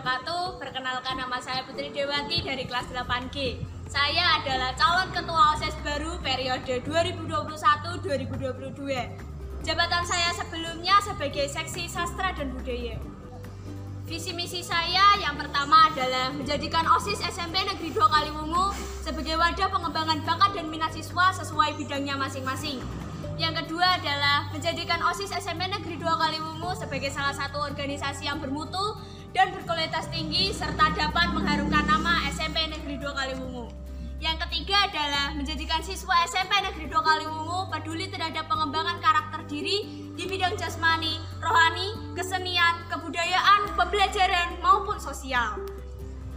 perkenalkan nama saya Putri Dewanti dari kelas 8G. Saya adalah calon ketua OSIS baru periode 2021-2022. Jabatan saya sebelumnya sebagai seksi sastra dan budaya. Visi misi saya yang pertama adalah menjadikan OSIS SMP Negeri 2 Kaliwungu sebagai wadah pengembangan bakat dan minat siswa sesuai bidangnya masing-masing. Yang kedua adalah menjadikan OSIS SMP Negeri 2 Kaliwungu sebagai salah satu organisasi yang bermutu dan berkualitas tinggi serta dapat mengharumkan nama SMP Negeri 2 Kaliwungu. Yang ketiga adalah menjadikan siswa SMP Negeri 2 Kaliwungu peduli terhadap pengembangan karakter diri di bidang jasmani, rohani, kesenian, kebudayaan, pembelajaran maupun sosial.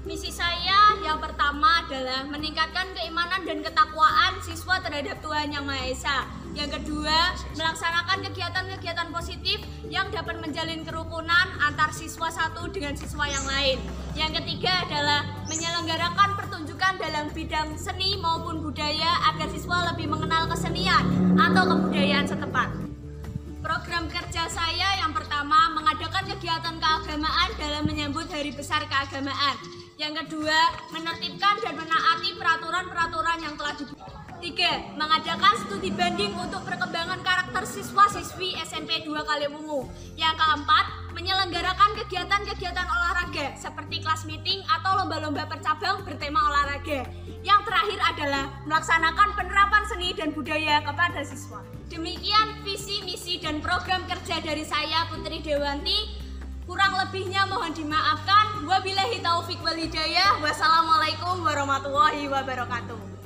Misi saya yang pertama adalah meningkatkan keimanan dan ketakwaan siswa terhadap Tuhan Yang Maha Esa. Yang kedua, melaksanakan kegiatan-kegiatan positif yang dapat menjalin kerukunan antar siswa satu dengan siswa yang lain. Yang ketiga adalah menyelenggarakan pertunjukan dalam bidang seni maupun budaya agar siswa lebih mengenal kesenian atau kebudayaan setempat. Hari Besar Keagamaan. Yang kedua, menertibkan dan menaati peraturan-peraturan yang telah dibuat. Tiga, mengadakan studi banding untuk perkembangan karakter siswa-siswi SMP 2 Kaliwungu. Yang keempat, menyelenggarakan kegiatan-kegiatan olahraga seperti kelas meeting atau lomba-lomba percabang bertema olahraga. Yang terakhir adalah melaksanakan penerapan seni dan budaya kepada siswa. Demikian visi, misi, dan program kerja dari saya Putri Dewanti. Kurang lebihnya mohon dimaafkan. Wabillahi taufik wal hidayah. Wassalamualaikum warahmatullahi wabarakatuh.